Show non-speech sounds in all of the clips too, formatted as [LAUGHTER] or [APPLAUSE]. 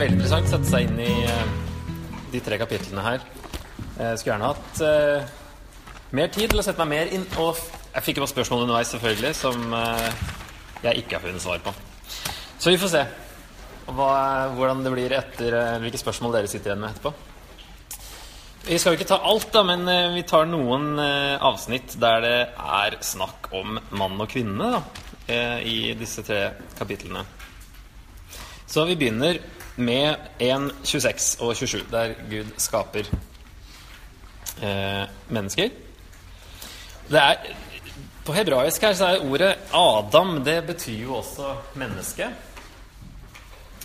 veldig interessant å sette seg inn i eh, de tre kapitlene her. Jeg skulle gjerne hatt uh, mer tid til å sette meg mer inn. Og jeg fikk jo noen spørsmål underveis, selvfølgelig, som uh, jeg ikke har funnet svar på. Så vi får se hva, hvordan det blir etter uh, hvilke spørsmål dere sitter igjen med etterpå. Vi skal jo ikke ta alt, da, men eh, vi tar noen eh, avsnitt der det er snakk om mann og kvinne da, eh, i disse tre kapitlene. Så vi begynner med 1, 26 og 27, der Gud skaper eh, mennesker. Det er, på hebraisk her så er ordet Adam Det betyr jo også menneske.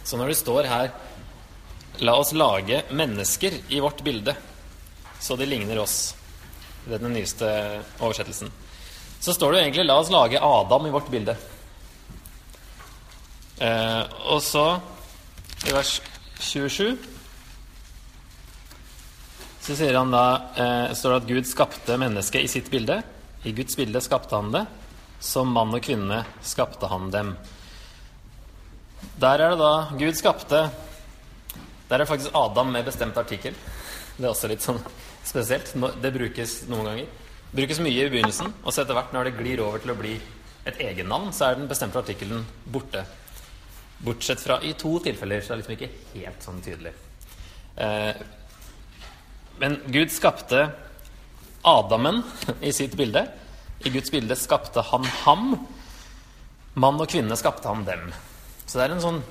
Så når det står her La oss lage mennesker i vårt bilde, så de ligner oss. Det er den nyeste oversettelsen. Så står det jo egentlig 'La oss lage Adam i vårt bilde'. Eh, og så, i vers 27, så sier han da eh, står det at Gud skapte mennesket i sitt bilde. I Guds bilde skapte han det. Som mann og kvinne skapte han dem. Der er det da Gud skapte Der er det faktisk Adam med bestemt artikkel. Det er også litt sånn spesielt. Det brukes noen ganger. Det brukes mye i begynnelsen, og så etter hvert når det glir over til å bli et egennavn, så er den bestemte artikkelen borte. Bortsett fra i to tilfeller, så er det liksom ikke helt sånn tydelig. Eh, men Gud skapte Adamen [LAUGHS] i sitt bilde. I Guds bilde skapte han ham. Mann og kvinne skapte han dem. Så det er en sånn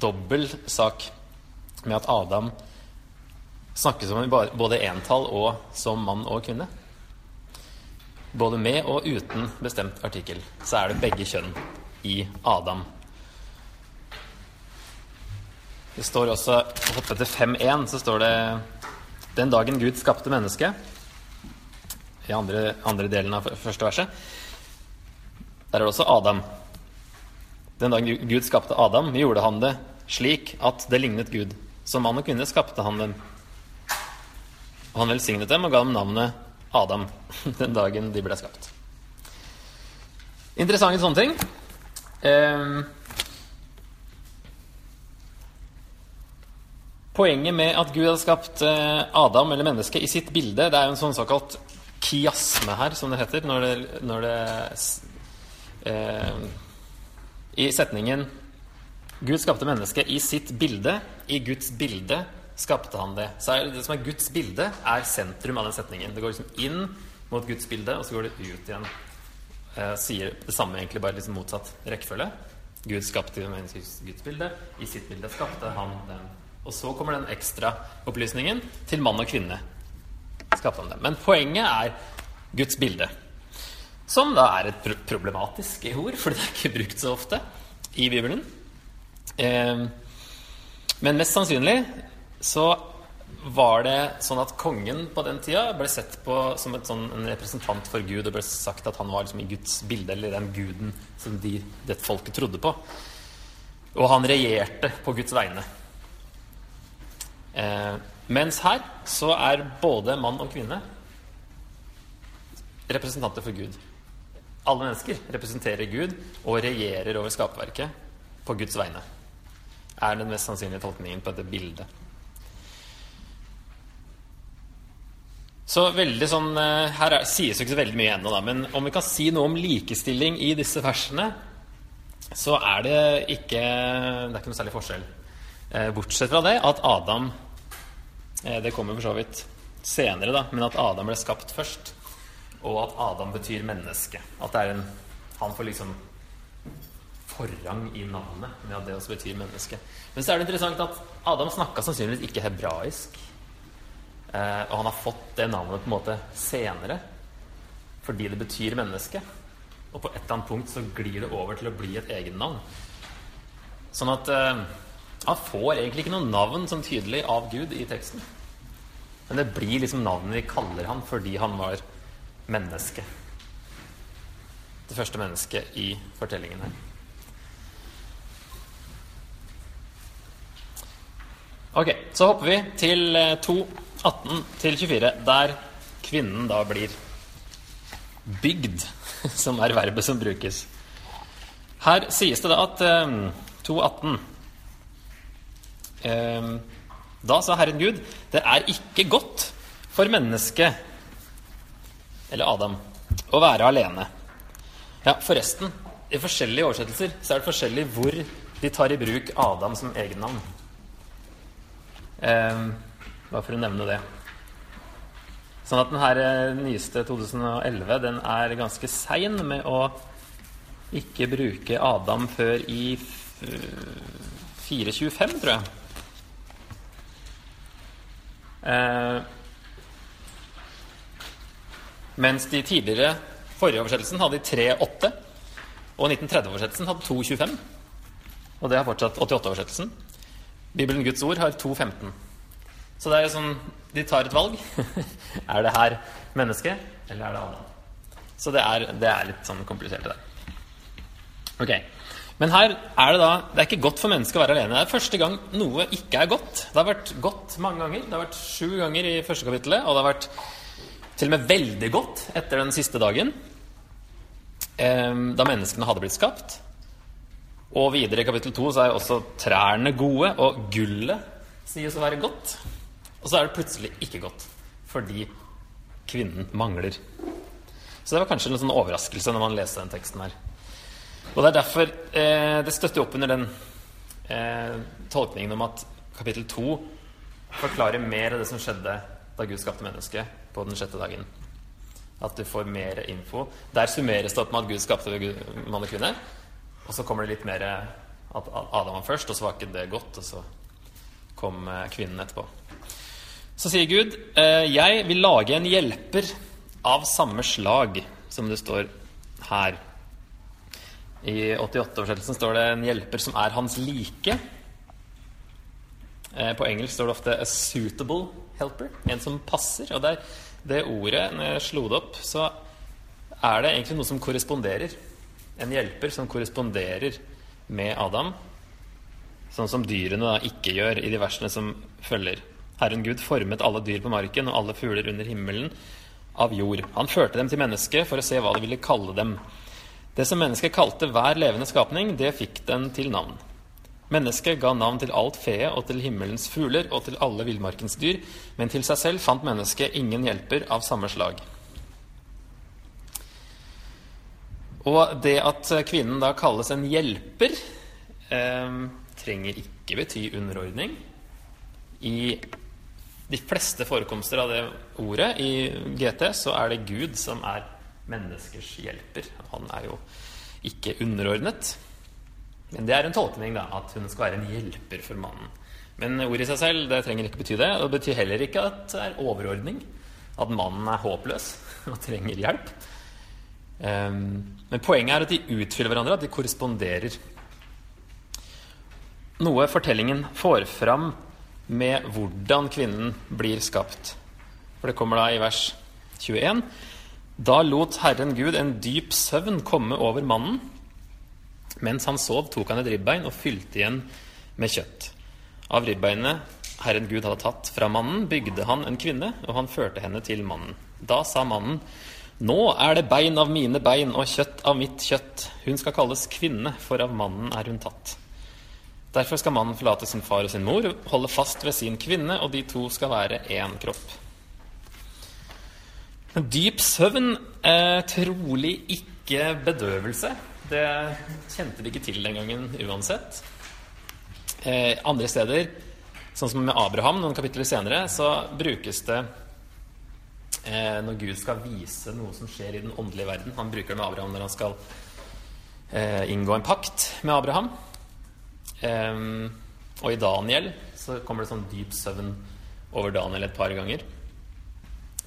dobbel sak med at Adam snakkes om både entall og som mann og kvinne. Både med og uten bestemt artikkel så er det begge kjønn i Adam. Det står også, å hoppe til 5.1, så står det Den dagen Gud skapte mennesket I andre, andre delen av første verset. Der er det også Adam. Den dagen Gud skapte Adam, gjorde han det slik at det lignet Gud. Som mann og kvinne skapte han dem. Og han velsignet dem og ga dem navnet Adam [LAUGHS] den dagen de ble skapt. Interessante sånne ting. Ehm, Poenget med at Gud hadde skapt eh, Adam eller mennesket i sitt bilde, det er jo en sånn såkalt kiasme her, som det heter, når det, når det eh, I setningen Gud skapte mennesket i sitt bilde. I Guds bilde skapte han det. Så er det som er Guds bilde, er sentrum av den setningen. Det går liksom inn mot Guds bilde, og så går det ut igjen. Eh, sier det samme, egentlig bare liksom motsatt rekkefølge. Gud skapte mennesket i Guds bilde. I sitt bilde skapte han dem. Og så kommer den ekstra opplysningen til mann og kvinne. Han det. Men poenget er Guds bilde. Som da er et pro problematisk ord, for det er ikke brukt så ofte i Bibelen. Eh, men mest sannsynlig så var det sånn at kongen på den tida ble sett på som sånn, en representant for Gud. Det ble sagt at han var liksom i Guds bilde, eller den guden som de, det folket trodde på. Og han regjerte på Guds vegne. Eh, mens her så er både mann og kvinne representanter for Gud. Alle mennesker representerer Gud og regjerer over skaperverket på Guds vegne. Er den mest sannsynlige tolkningen på dette bildet. Så veldig sånn eh, Her er, sies jo ikke så veldig mye ennå, da, men om vi kan si noe om likestilling i disse versene, så er det ikke Det er ikke noe særlig forskjell. Eh, bortsett fra det at Adam eh, Det kommer for så vidt senere, da, men at Adam ble skapt først. Og at Adam betyr menneske. At det er en Han får liksom forrang i navnet med at det også betyr menneske. Men så er det interessant at Adam snakka sannsynligvis ikke hebraisk. Eh, og han har fått det navnet på en måte senere fordi det betyr menneske. Og på et eller annet punkt så glir det over til å bli et egennavn. Sånn at eh, han får egentlig ikke noe navn som tydelig av Gud i teksten. Men det blir liksom navnet vi kaller ham fordi han var menneske. Det første mennesket i fortellingen her. Ok, så hopper vi til eh, 2.18 til 24, der kvinnen da blir bygd, [LAUGHS] som er verbet som brukes. Her sies det da at eh, 2.18 Eh, da sa Herren Gud, det er ikke godt for mennesket, eller Adam, å være alene. Ja, forresten, i forskjellige oversettelser så er det forskjellig hvor de tar i bruk Adam som egennavn. Eh, bare for å nevne det. Sånn at den her eh, nyeste 2011 den er ganske sein med å ikke bruke Adam før i 425, tror jeg. Eh, mens de tidligere forrige oversettelsen hadde de 3.8, og 1930-oversettelsen hadde 2.25. Og det har fortsatt 88-oversettelsen. Bibelen Guds ord har 2.15. Så det er jo sånn De tar et valg. [LAUGHS] er det her menneske, eller er det annet? Så det er, det er litt sånn komplisert, det der. Ok. Men her er det da Det er ikke godt for mennesket å være alene. Det er første gang noe ikke er godt. Det har vært godt mange ganger. Det har vært sju ganger i første kapittelet, og det har vært til og med veldig godt etter den siste dagen, eh, da menneskene hadde blitt skapt. Og videre i kapittel to så er også trærne gode, og gullet sies å være godt. Og så er det plutselig ikke godt fordi kvinnen mangler. Så det var kanskje en sånn overraskelse når man leste den teksten her. Og det er derfor eh, det støtter opp under den eh, tolkningen om at kapittel 2 forklarer mer av det som skjedde da Gud skapte mennesket på den sjette dagen. At du får mer info. Der summeres det opp med at Gud skapte mann og kvinne. Og så kommer det litt mer at Adam var først, og så var ikke det godt. Og så kom eh, kvinnen etterpå. Så sier Gud, eh, 'Jeg vil lage en hjelper av samme slag', som det står her. I 88-oversettelsen står det 'en hjelper som er hans like'. Eh, på engelsk står det ofte 'a suitable helper', en som passer. Og det, det ordet, når jeg slo det opp, så er det egentlig noe som korresponderer. En hjelper som korresponderer med Adam, sånn som dyrene da ikke gjør i de versene som følger. Herren Gud formet alle dyr på marken og alle fugler under himmelen av jord. Han førte dem til mennesket for å se hva de ville kalle dem. Det som mennesket kalte hver levende skapning, det fikk den til navn. Mennesket ga navn til alt feet og til himmelens fugler og til alle villmarkens dyr, men til seg selv fant mennesket ingen hjelper av samme slag. Og det at kvinnen da kalles en hjelper, eh, trenger ikke bety underordning. I de fleste forekomster av det ordet i GT, så er det Gud som er menneskers hjelper. Han er jo ikke underordnet. Men det er en tolkning, da, at hun skal være en hjelper for mannen. Men ordet i seg selv det trenger ikke bety det. Det betyr heller ikke at det er overordning. At mannen er håpløs [LAUGHS] og trenger hjelp. Um, men poenget er at de utfyller hverandre, at de korresponderer. Noe fortellingen får fram med hvordan kvinnen blir skapt. For det kommer da i vers 21. Da lot Herren Gud en dyp søvn komme over mannen. Mens han sov, tok han et ribbein og fylte igjen med kjøtt. Av ribbeinet Herren Gud hadde tatt fra mannen, bygde han en kvinne, og han førte henne til mannen. Da sa mannen, Nå er det bein av mine bein og kjøtt av mitt kjøtt. Hun skal kalles kvinne, for av mannen er hun tatt. Derfor skal mannen forlate sin far og sin mor, holde fast ved sin kvinne, og de to skal være én kropp. Dyp søvn er trolig ikke bedøvelse. Det kjente de ikke til den gangen uansett. Eh, andre steder, sånn som med Abraham noen kapitler senere, så brukes det eh, når Gud skal vise noe som skjer i den åndelige verden. Han bruker det med Abraham når han skal eh, inngå en pakt med Abraham. Og i Daniel så kommer det sånn dyp søvn over Daniel et par ganger.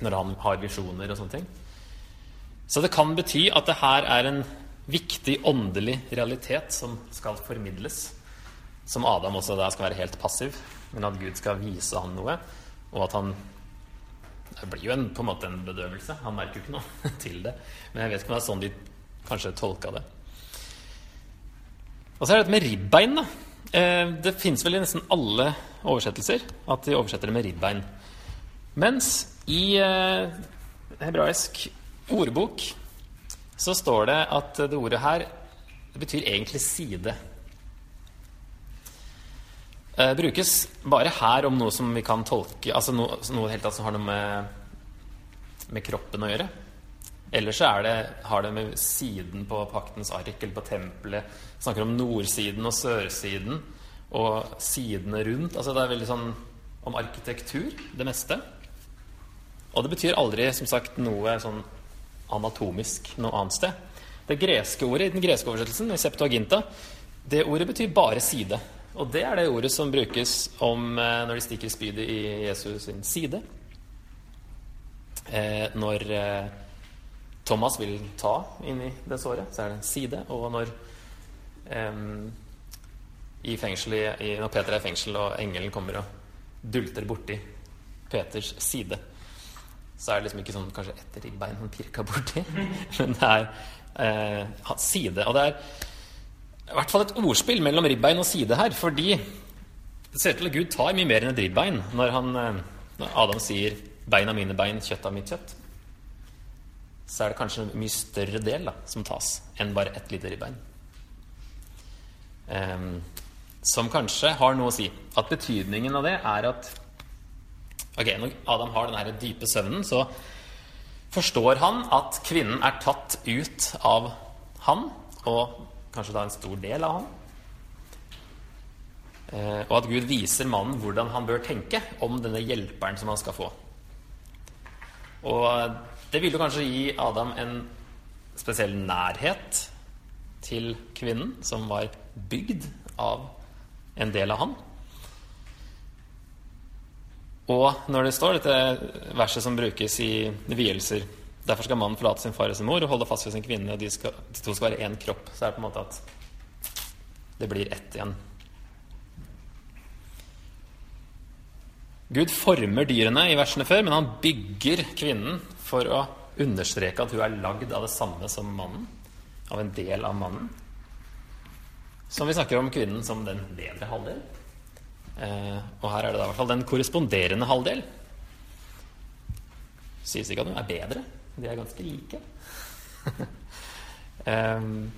Når han har visjoner og sånne ting. Så det kan bety at det her er en viktig åndelig realitet som skal formidles. Som Adam også da skal være helt passiv, men at Gud skal vise ham noe. Og at han Det blir jo en, på en måte en bedøvelse. Han merker jo ikke noe [LAUGHS] til det. Men jeg vet ikke om det er sånn de kanskje tolka det. Og så er det dette med ribbein. da. Eh, det fins vel i nesten alle oversettelser at de oversetter det med ribbein. Mens i eh, hebraisk ordbok så står det at det ordet her det betyr egentlig side. eh, brukes bare her om noe som vi kan tolke Altså noe, noe helt annet som har noe med, med kroppen å gjøre. Ellers så det, har det med siden på paktens ark eller på tempelet Snakker om nordsiden og sørsiden og sidene rundt. Altså det er veldig sånn om arkitektur, det meste. Og det betyr aldri som sagt noe sånn anatomisk noe annet sted. Det greske ordet i den greske oversettelsen, i Septuaginta, det ordet betyr bare side. Og det er det ordet som brukes om eh, når de stikker spydet i Jesus sin side. Eh, når eh, Thomas vil ta inn i det såret, så er det en side. Og når i fengsel, i, når Peter er i fengsel og engelen kommer og dulter borti Peters side, så er det liksom ikke sånn kanskje ett ribbein han pirka borti, [LAUGHS] men det er eh, side. Og det er i hvert fall et ordspill mellom ribbein og side her, fordi det ser ut til at Gud tar mye mer enn et ribbein når, han, eh, når Adam sier 'bein av mine bein, kjøtt av mitt kjøtt'. Så er det kanskje en mye større del da, som tas enn bare ett lite ribbein. Um, som kanskje har noe å si. At betydningen av det er at Ok, Når Adam har den dype søvnen, så forstår han at kvinnen er tatt ut av han, og kanskje da en stor del av han. Eh, og at Gud viser mannen hvordan han bør tenke om denne hjelperen som han skal få. Og det vil jo kanskje gi Adam en spesiell nærhet til kvinnen, som var bygd av en del av han. Og når det står dette verset som brukes i vielser Derfor skal mannen forlate sin far og sin mor og holde fast ved sin kvinne, og de, skal, de to skal være én kropp. Så er det på en måte at det blir ett igjen. Gud former dyrene i versene før, men han bygger kvinnen for å understreke at hun er lagd av det samme som mannen. Av en del av mannen. Som vi snakker om kvinnen som den bedre halvdel. Eh, og her er det da i hvert fall den korresponderende halvdel. Sies ikke at de er bedre. De er ganske like. um,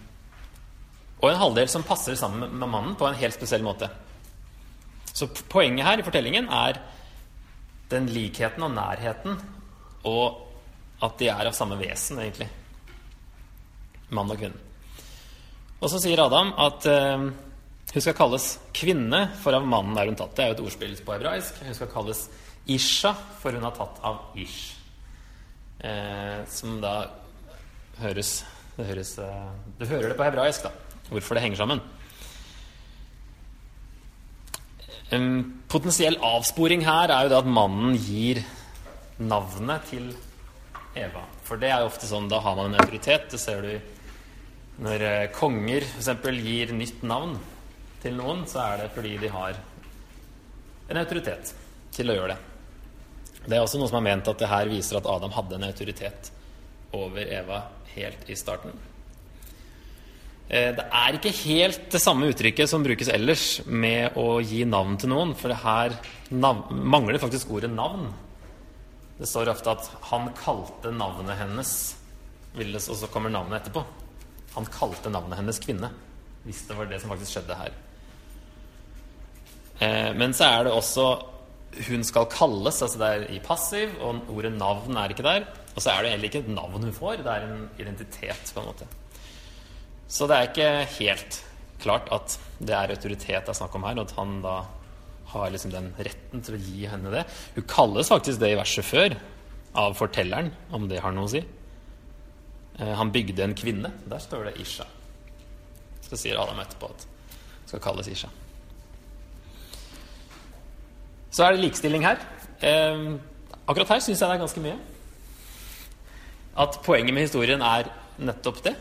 [LAUGHS] og en halvdel som passer sammen med mannen på en helt spesiell måte. Så poenget her i fortellingen er den likheten og nærheten, og at de er av samme vesen, egentlig. Mann og kvinne. Og så sier Adam at uh, hun skal kalles kvinne, for av mannen er hun tatt. Det er jo et ordspill på hebraisk. Hun skal kalles Isha, for hun er tatt av Ish. Eh, som da høres det, høres eh, du hører det på hebraisk, da. Hvorfor det henger sammen. En potensiell avsporing her er jo det at mannen gir navnet til Eva. For det er jo ofte sånn, da har man en autoritet. Det ser du når eh, konger f.eks. gir nytt navn til noen, så er det fordi de har en autoritet til å gjøre det. Det er også noe som har ment at det her viser at Adam hadde en autoritet over Eva helt i starten. Eh, det er ikke helt det samme uttrykket som brukes ellers med å gi navn til noen, for det her mangler faktisk ordet navn. Det står ofte at 'han kalte navnet hennes', og så kommer navnet etterpå. Han kalte navnet hennes kvinne, hvis det var det som faktisk skjedde her. Eh, men så er det også 'hun skal kalles', altså det er i passiv, og ordet 'navn' er ikke der. Og så er det heller ikke et navn hun får, det er en identitet, på en måte. Så det er ikke helt klart at det er autoritet det er snakk om her, og at han da har liksom den retten til å gi henne det. Hun kalles faktisk det i verset før av fortelleren, om det har noe å si. Eh, han bygde en kvinne. Der står det Isha. Så sier Adam etterpå at det skal kalles Isha. Så er det likestilling her. Eh, akkurat her syns jeg det er ganske mye. At poenget med historien er nettopp det.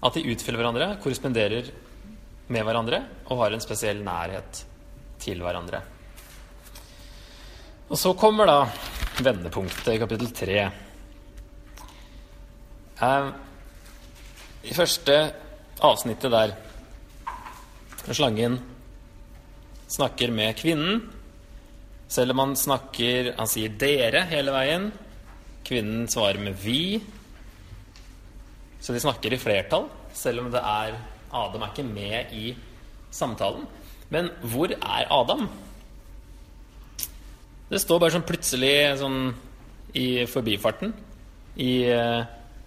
At de utfyller hverandre, korresponderer med hverandre og har en spesiell nærhet til hverandre. Og så kommer da vendepunktet i kapittel tre. Eh, I første avsnittet der slangen snakker med kvinnen. Selv om han snakker Han sier 'dere' hele veien. Kvinnen svarer med 'vi'. Så de snakker i flertall, selv om det er Adam er ikke med i samtalen. Men hvor er Adam? Det står bare sånn plutselig sånn i forbifarten i eh,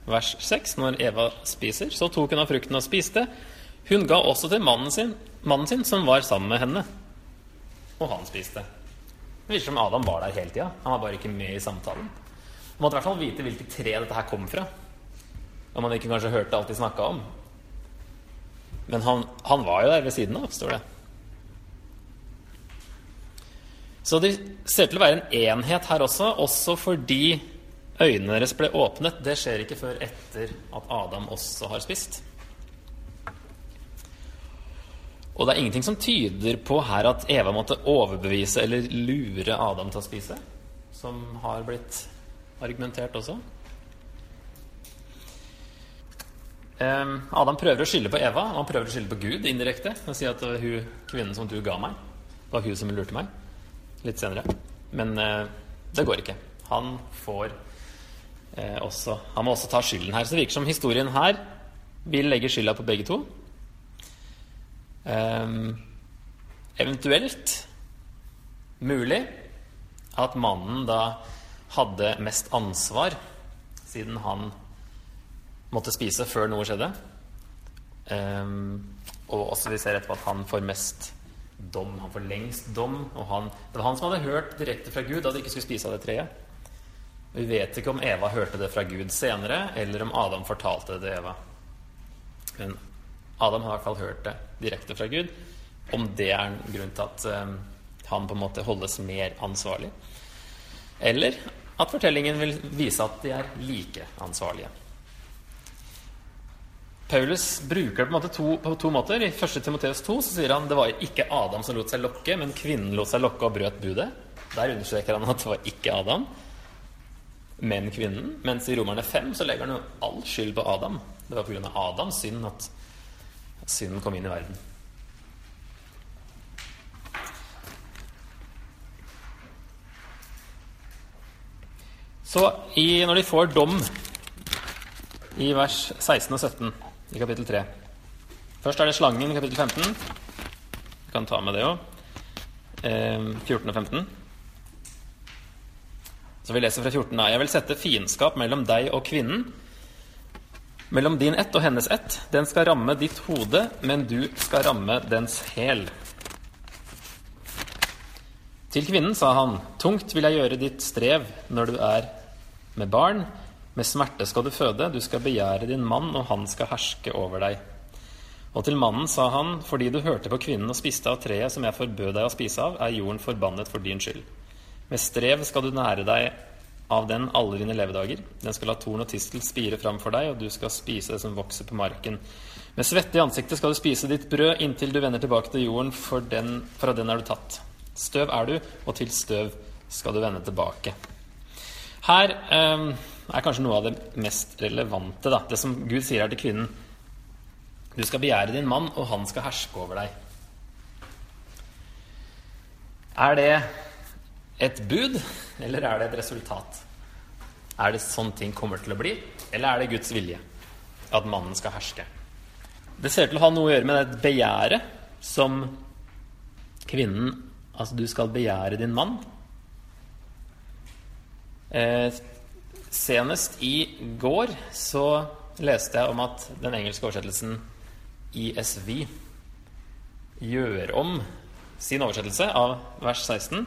vers 6, når Eva spiser. Så tok hun av frukten og spiste. Hun ga også til mannen sin, mannen sin som var sammen med henne. Og han spiste. Det virker som Adam var der hele tida. Han var bare ikke med i samtalen. Man måtte i hvert fall vite hvilket tre dette her kom fra. Om man ikke kanskje hørte alt de snakka om. Men han, han var jo der ved siden av, står det. Så det ser til å være en enhet her også, også fordi øynene deres ble åpnet. Det skjer ikke før etter at Adam også har spist. Og det er ingenting som tyder på her at Eva måtte overbevise eller lure Adam til å spise, som har blitt argumentert også. Adam prøver å skylde på Eva, og han prøver å skylde på Gud indirekte. Han sier at det var hun kvinnen som du ga meg, det var hun som lurte meg litt senere. Men eh, det går ikke. Han får eh, også Han må også ta skylden her. Så det virker som historien her vil legge skylda på begge to. Um, eventuelt mulig at mannen da hadde mest ansvar, siden han måtte spise før noe skjedde. Um, og også vi ser etterpå at han får mest dom. Han får lengst dom. Og han, det var han som hadde hørt direkte fra Gud at de ikke skulle spise av det treet. Vi vet ikke om Eva hørte det fra Gud senere, eller om Adam fortalte det til Eva. Men Adam har i hvert fall hørt det direkte fra Gud. Om det er en grunn til at um, han på en måte holdes mer ansvarlig. Eller at fortellingen vil vise at de er like ansvarlige. Paulus bruker det på, to, på to måter. I 1. Timoteus 2 så sier han det var ikke Adam som lot seg lokke, men kvinnen lot seg lokke og brøt budet. Der understreker han at det var ikke Adam, men kvinnen. Mens i Romerne 5 så legger han jo all skyld på Adam. Det var pga. Adams synd at synden kom inn i verden. Så i, når de får dom i vers 16 og 17 i kapittel 3. Først er det slangen i kapittel 15. Vi kan ta med det òg. Eh, 14 og 15. Så vi leser fra 14 da. Jeg vil sette fiendskap mellom deg og kvinnen, mellom din ett og hennes ett. Den skal ramme ditt hode, men du skal ramme dens hæl. Til kvinnen sa han, tungt vil jeg gjøre ditt strev når du er med barn. Med smerte skal du føde, du skal begjære din mann, og han skal herske over deg. Og til mannen sa han, fordi du hørte på kvinnen og spiste av treet som jeg forbød deg å spise av, er jorden forbannet for din skyld. Med strev skal du nære deg av den alle dine levedager. Den skal la torn og tistel spire fram for deg, og du skal spise det som vokser på marken. Med svette i ansiktet skal du spise ditt brød inntil du vender tilbake til jorden, for den, fra den er du tatt. Støv er du, og til støv skal du vende tilbake. Her eh, er kanskje noe av det mest relevante. Da. Det som Gud sier her til kvinnen. Du skal begjære din mann, og han skal herske over deg. Er det et bud, eller er det et resultat? Er det sånn ting kommer til å bli, eller er det Guds vilje at mannen skal herske? Det ser til å ha noe å gjøre med det begjæret som kvinnen Altså, du skal begjære din mann. Eh, Senest i går så leste jeg om at den engelske oversettelsen ISV gjør om sin oversettelse av vers 16,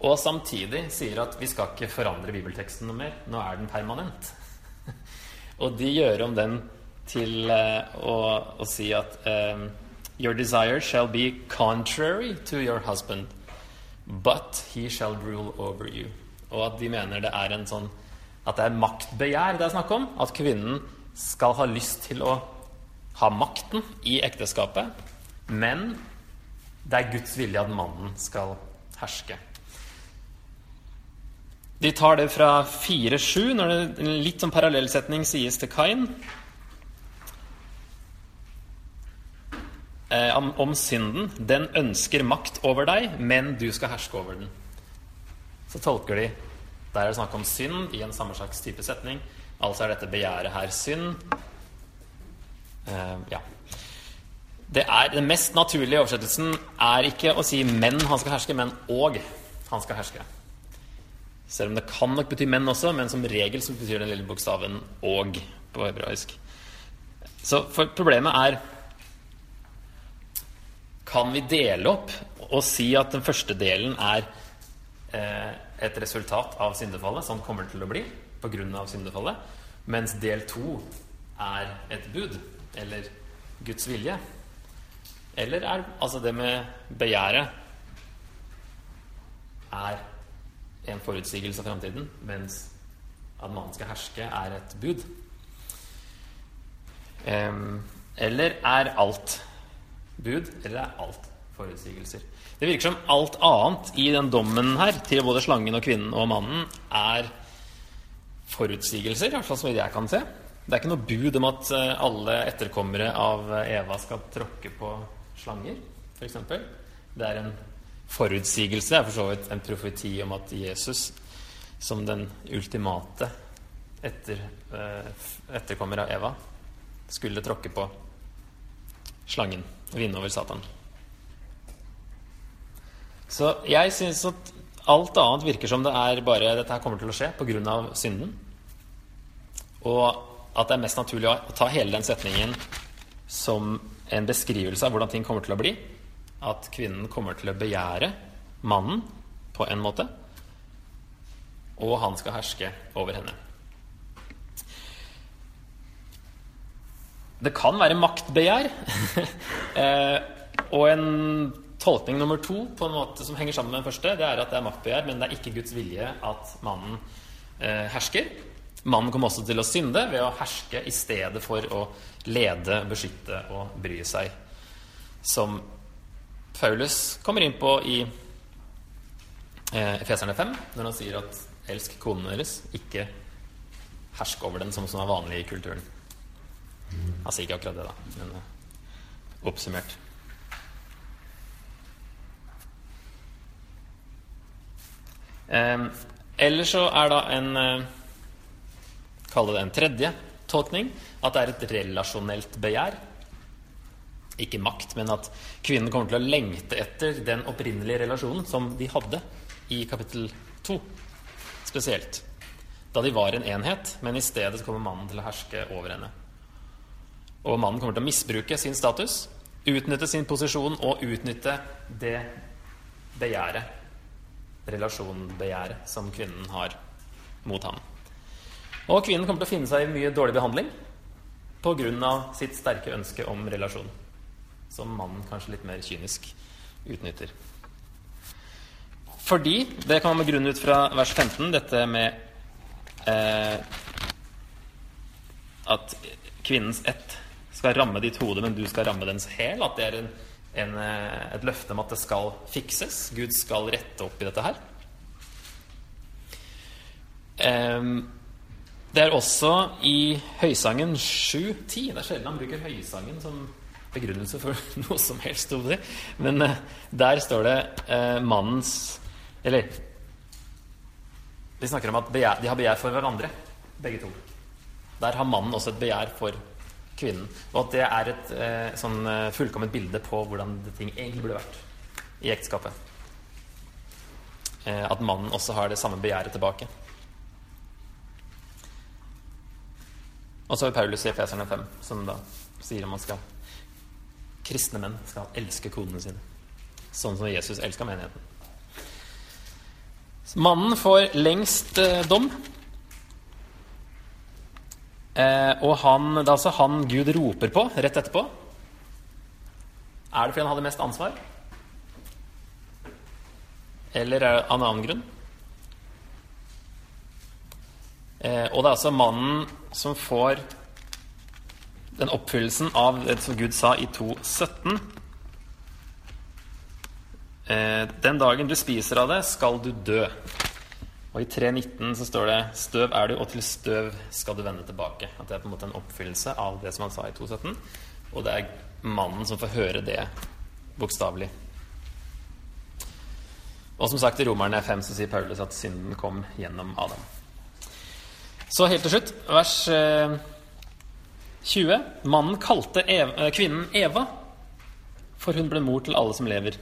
og samtidig sier at vi skal ikke forandre bibelteksten noe mer. Nå er den permanent. [LAUGHS] og de gjør om den til uh, å, å, si at um, Your desire shall be contrary to your husband, but he shall rule over you. Og at de mener det er en sånn at det er maktbegjær det er snakk om. At kvinnen skal ha lyst til å ha makten i ekteskapet. Men det er Guds vilje at mannen skal herske. De tar det fra 4-7, når det, en litt sånn parallellsetning sies til Kain. Eh, om, om synden. Den ønsker makt over deg, men du skal herske over den. Så tolker de der er det snakk om synd i en samme slags type setning. Altså er dette begjæret her synd. Eh, ja. det er, Den mest naturlige oversettelsen er ikke å si 'men han skal herske', men 'og han skal herske'. Selv om det kan nok bety 'menn' også, men som regel så betyr den lille bokstaven 'og' på hebraisk. Så problemet er Kan vi dele opp og si at den første delen er eh, et resultat av syndefallet, sånn kommer det til å bli pga. syndefallet, mens del to er et bud, eller Guds vilje? Eller er altså det med begjæret er en forutsigelse av framtiden, mens at mannen skal herske, er et bud? Eller er alt bud, eller er alt forutsigelser? Det virker som alt annet i den dommen her, til både slangen og kvinnen og mannen, er forutsigelser, i så vidt jeg kan se. Det er ikke noe bud om at eh, alle etterkommere av Eva skal tråkke på slanger, f.eks. Det er en forutsigelse, er for så vidt en profeti om at Jesus, som den ultimate etter, eh, etterkommer av Eva, skulle tråkke på slangen og vinne over Satan. Så jeg syns at alt annet virker som det er bare dette her kommer til å skje pga. synden. Og at det er mest naturlig å ta hele den setningen som en beskrivelse av hvordan ting kommer til å bli. At kvinnen kommer til å begjære mannen på en måte, og han skal herske over henne. Det kan være maktbegjær. [LAUGHS] eh, og en tolkning nummer to på en måte som henger sammen med den første, det er at det er maktbegjær, men det er ikke Guds vilje at mannen eh, hersker. Mannen kommer også til å synde ved å herske i stedet for å lede, beskytte og bry seg. Som Paulus kommer inn på i eh, Efeserne 5, når han sier at 'elsk konen deres', ikke hersk over den som, som er vanlig i kulturen. Han sier ikke akkurat det, da, men eh, oppsummert. Eh, eller så er da en Kall det en tredje tolkning, at det er et relasjonelt begjær. Ikke makt, men at kvinnen kommer til å lengte etter den opprinnelige relasjonen som de hadde i kapittel 2, spesielt. Da de var en enhet, men i stedet kommer mannen til å herske over henne. Og mannen kommer til å misbruke sin status, utnytte sin posisjon og utnytte det begjæret, relasjonbegjæret, som kvinnen har mot ham. Og kvinnen kommer til å finne seg i mye dårlig behandling pga. sitt sterke ønske om relasjon, som mannen kanskje litt mer kynisk utnytter. Fordi Det kan man begrunne ut fra vers 15, dette med eh, at kvinnens ett skal ramme ditt hode, men du skal ramme dens hæl. At det er en, en, eh, et løfte om at det skal fikses. Gud skal rette opp i dette her. Eh, det er også i Høysangen 7.10. Det er sjelden han bruker Høysangen som begrunnelse for [LAUGHS] noe som helst. Men uh, der står det uh, mannens Eller Vi snakker om at begjær, de har begjær for hverandre, begge to. Der har mannen også et begjær for kvinnen. Og at det er et uh, sånn fullkomment bilde på hvordan ting egentlig burde vært i ekteskapet. at mannen også har det samme begjæret tilbake. Og så har vi Paulus i Efeserne 5, som da sier at man skal kristne menn skal elske konene sine. Sånn som Jesus elska menigheten. Mannen får lengst eh, dom. Eh, og han, det er altså han Gud roper på rett etterpå. Er det fordi han hadde mest ansvar? Eller er det av en annen grunn? Eh, og det er altså mannen som får den oppfyllelsen av det som Gud sa i 2.17. Eh, den dagen du spiser av det, skal du dø. Og i 3.19 så står det 'Støv er du, og til støv skal du vende tilbake'. At det er på en måte en oppfyllelse av det som han sa i 2.17. Og det er mannen som får høre det bokstavelig. Og som sagt, i Romerne 5 så sier Paulus at synden kom gjennom Adam. Så helt til slutt, vers 20. Eh, Mannen kalte Eva, eh, kvinnen Eva for hun ble mor til alle som lever.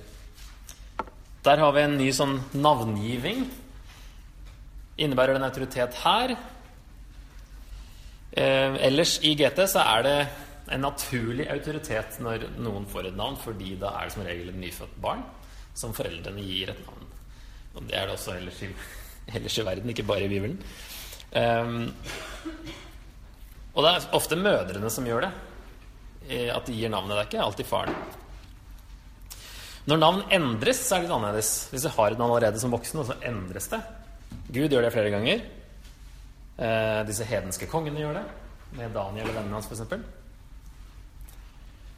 Der har vi en ny sånn navngiving. Innebærer det en autoritet her? Eh, ellers i GT så er det en naturlig autoritet når noen får et navn, fordi da er det som regel et nyfødt barn som foreldrene gir et navn. Og det er det også ellers i, [LAUGHS] ellers i verden, ikke bare i Bibelen. Um, og det er ofte mødrene som gjør det. At de gir navnet. Det er ikke alltid faren. Når navn endres, så er det litt annerledes. Hvis du har et navn allerede som voksen, så endres det. Gud gjør det flere ganger. Eh, disse hedenske kongene gjør det. Med Daniel og vennene hans, f.eks.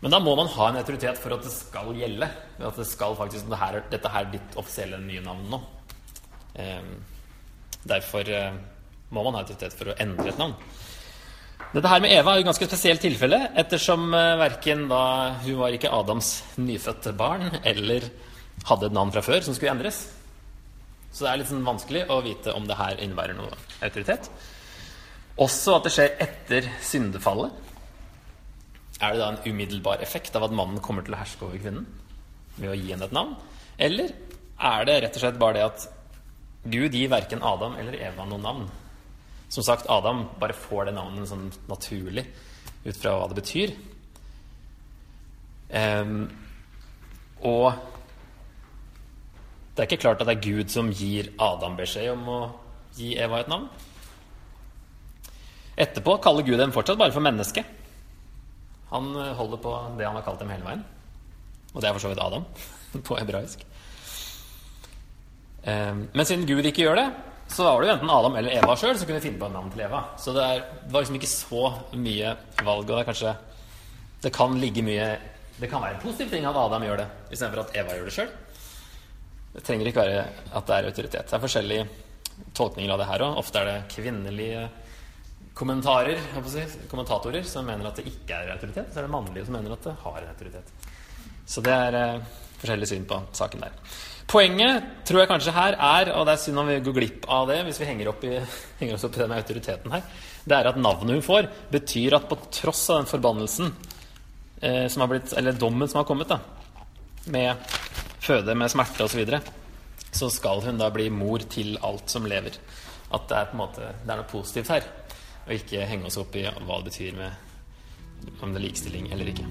Men da må man ha en autoritet for at det skal gjelde. At det skal faktisk, det her, Dette er ditt offisielle nye navn nå. Eh, derfor eh, må man ha autoritet for å endre et navn. Dette her med Eva er jo et ganske spesielt tilfelle, ettersom uh, verken da hun var ikke Adams nyfødte barn eller hadde et navn fra før som skulle endres. Så det er litt sånn vanskelig å vite om det her innebærer noe autoritet. Også at det skjer etter syndefallet. Er det da en umiddelbar effekt av at mannen kommer til å herske over kvinnen ved å gi henne et navn? Eller er det rett og slett bare det at Gud gir verken Adam eller Eva noe navn? Som sagt, Adam bare får det navnet sånn naturlig ut fra hva det betyr. Um, og det er ikke klart at det er Gud som gir Adam beskjed om å gi Eva et navn. Etterpå kaller Gud dem fortsatt bare for menneske. Han eh, holder på det han har kalt dem hele veien. Og det er for så vidt Adam [LAUGHS] på hebraisk. Um, men siden Gud ikke gjør det, så var det jo enten Adam eller Eva sjøl som kunne finne på et navn til Eva. Så det, er, det, var liksom ikke så mye valg. Og det er kanskje Det kan ligge mye Det kan være en positiv ting at Adam gjør det, istedenfor at Eva gjør det sjøl. Det trenger ikke være at det er autoritet. Det er forskjellige tolkninger av det her òg. Ofte er det kvinnelige kommentarer, si, kommentatorer som mener at det ikke er autoritet. Så er det mannlige som mener at det har en autoritet. Så det er eh, forskjellig syn på saken der. Poenget tror jeg kanskje her er, og det er synd om vi går glipp av det hvis vi henger, i, [LAUGHS] henger oss opp i den autoriteten her, det er at navnet hun får, betyr at på tross av den forbannelsen eh, som har blitt, eller dommen som har kommet, da, med føde, med smerte osv., så, videre, så skal hun da bli mor til alt som lever. At det er på en måte, det er noe positivt her, og ikke henge oss opp i hva det betyr med om det er likestilling eller ikke.